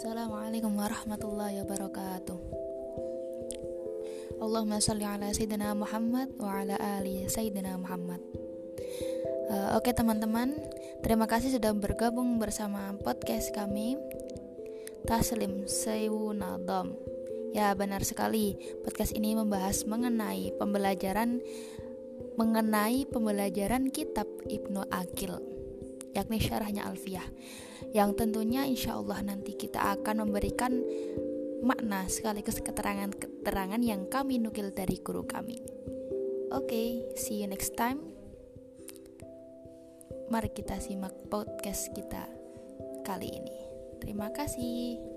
Assalamualaikum warahmatullahi wabarakatuh. Allahumma salli ala Sayyidina Muhammad wa ala ali Sayyidina Muhammad. Uh, Oke teman-teman Terima kasih sudah bergabung bersama podcast kami Taslim Nadom. Ya benar sekali Podcast ini membahas mengenai pembelajaran Mengenai pembelajaran kitab Ibnu Akil yakni syarahnya Alfiyah yang tentunya insya Allah nanti kita akan memberikan makna sekaligus keterangan-keterangan yang kami nukil dari guru kami. Oke, okay, see you next time. Mari kita simak podcast kita kali ini. Terima kasih.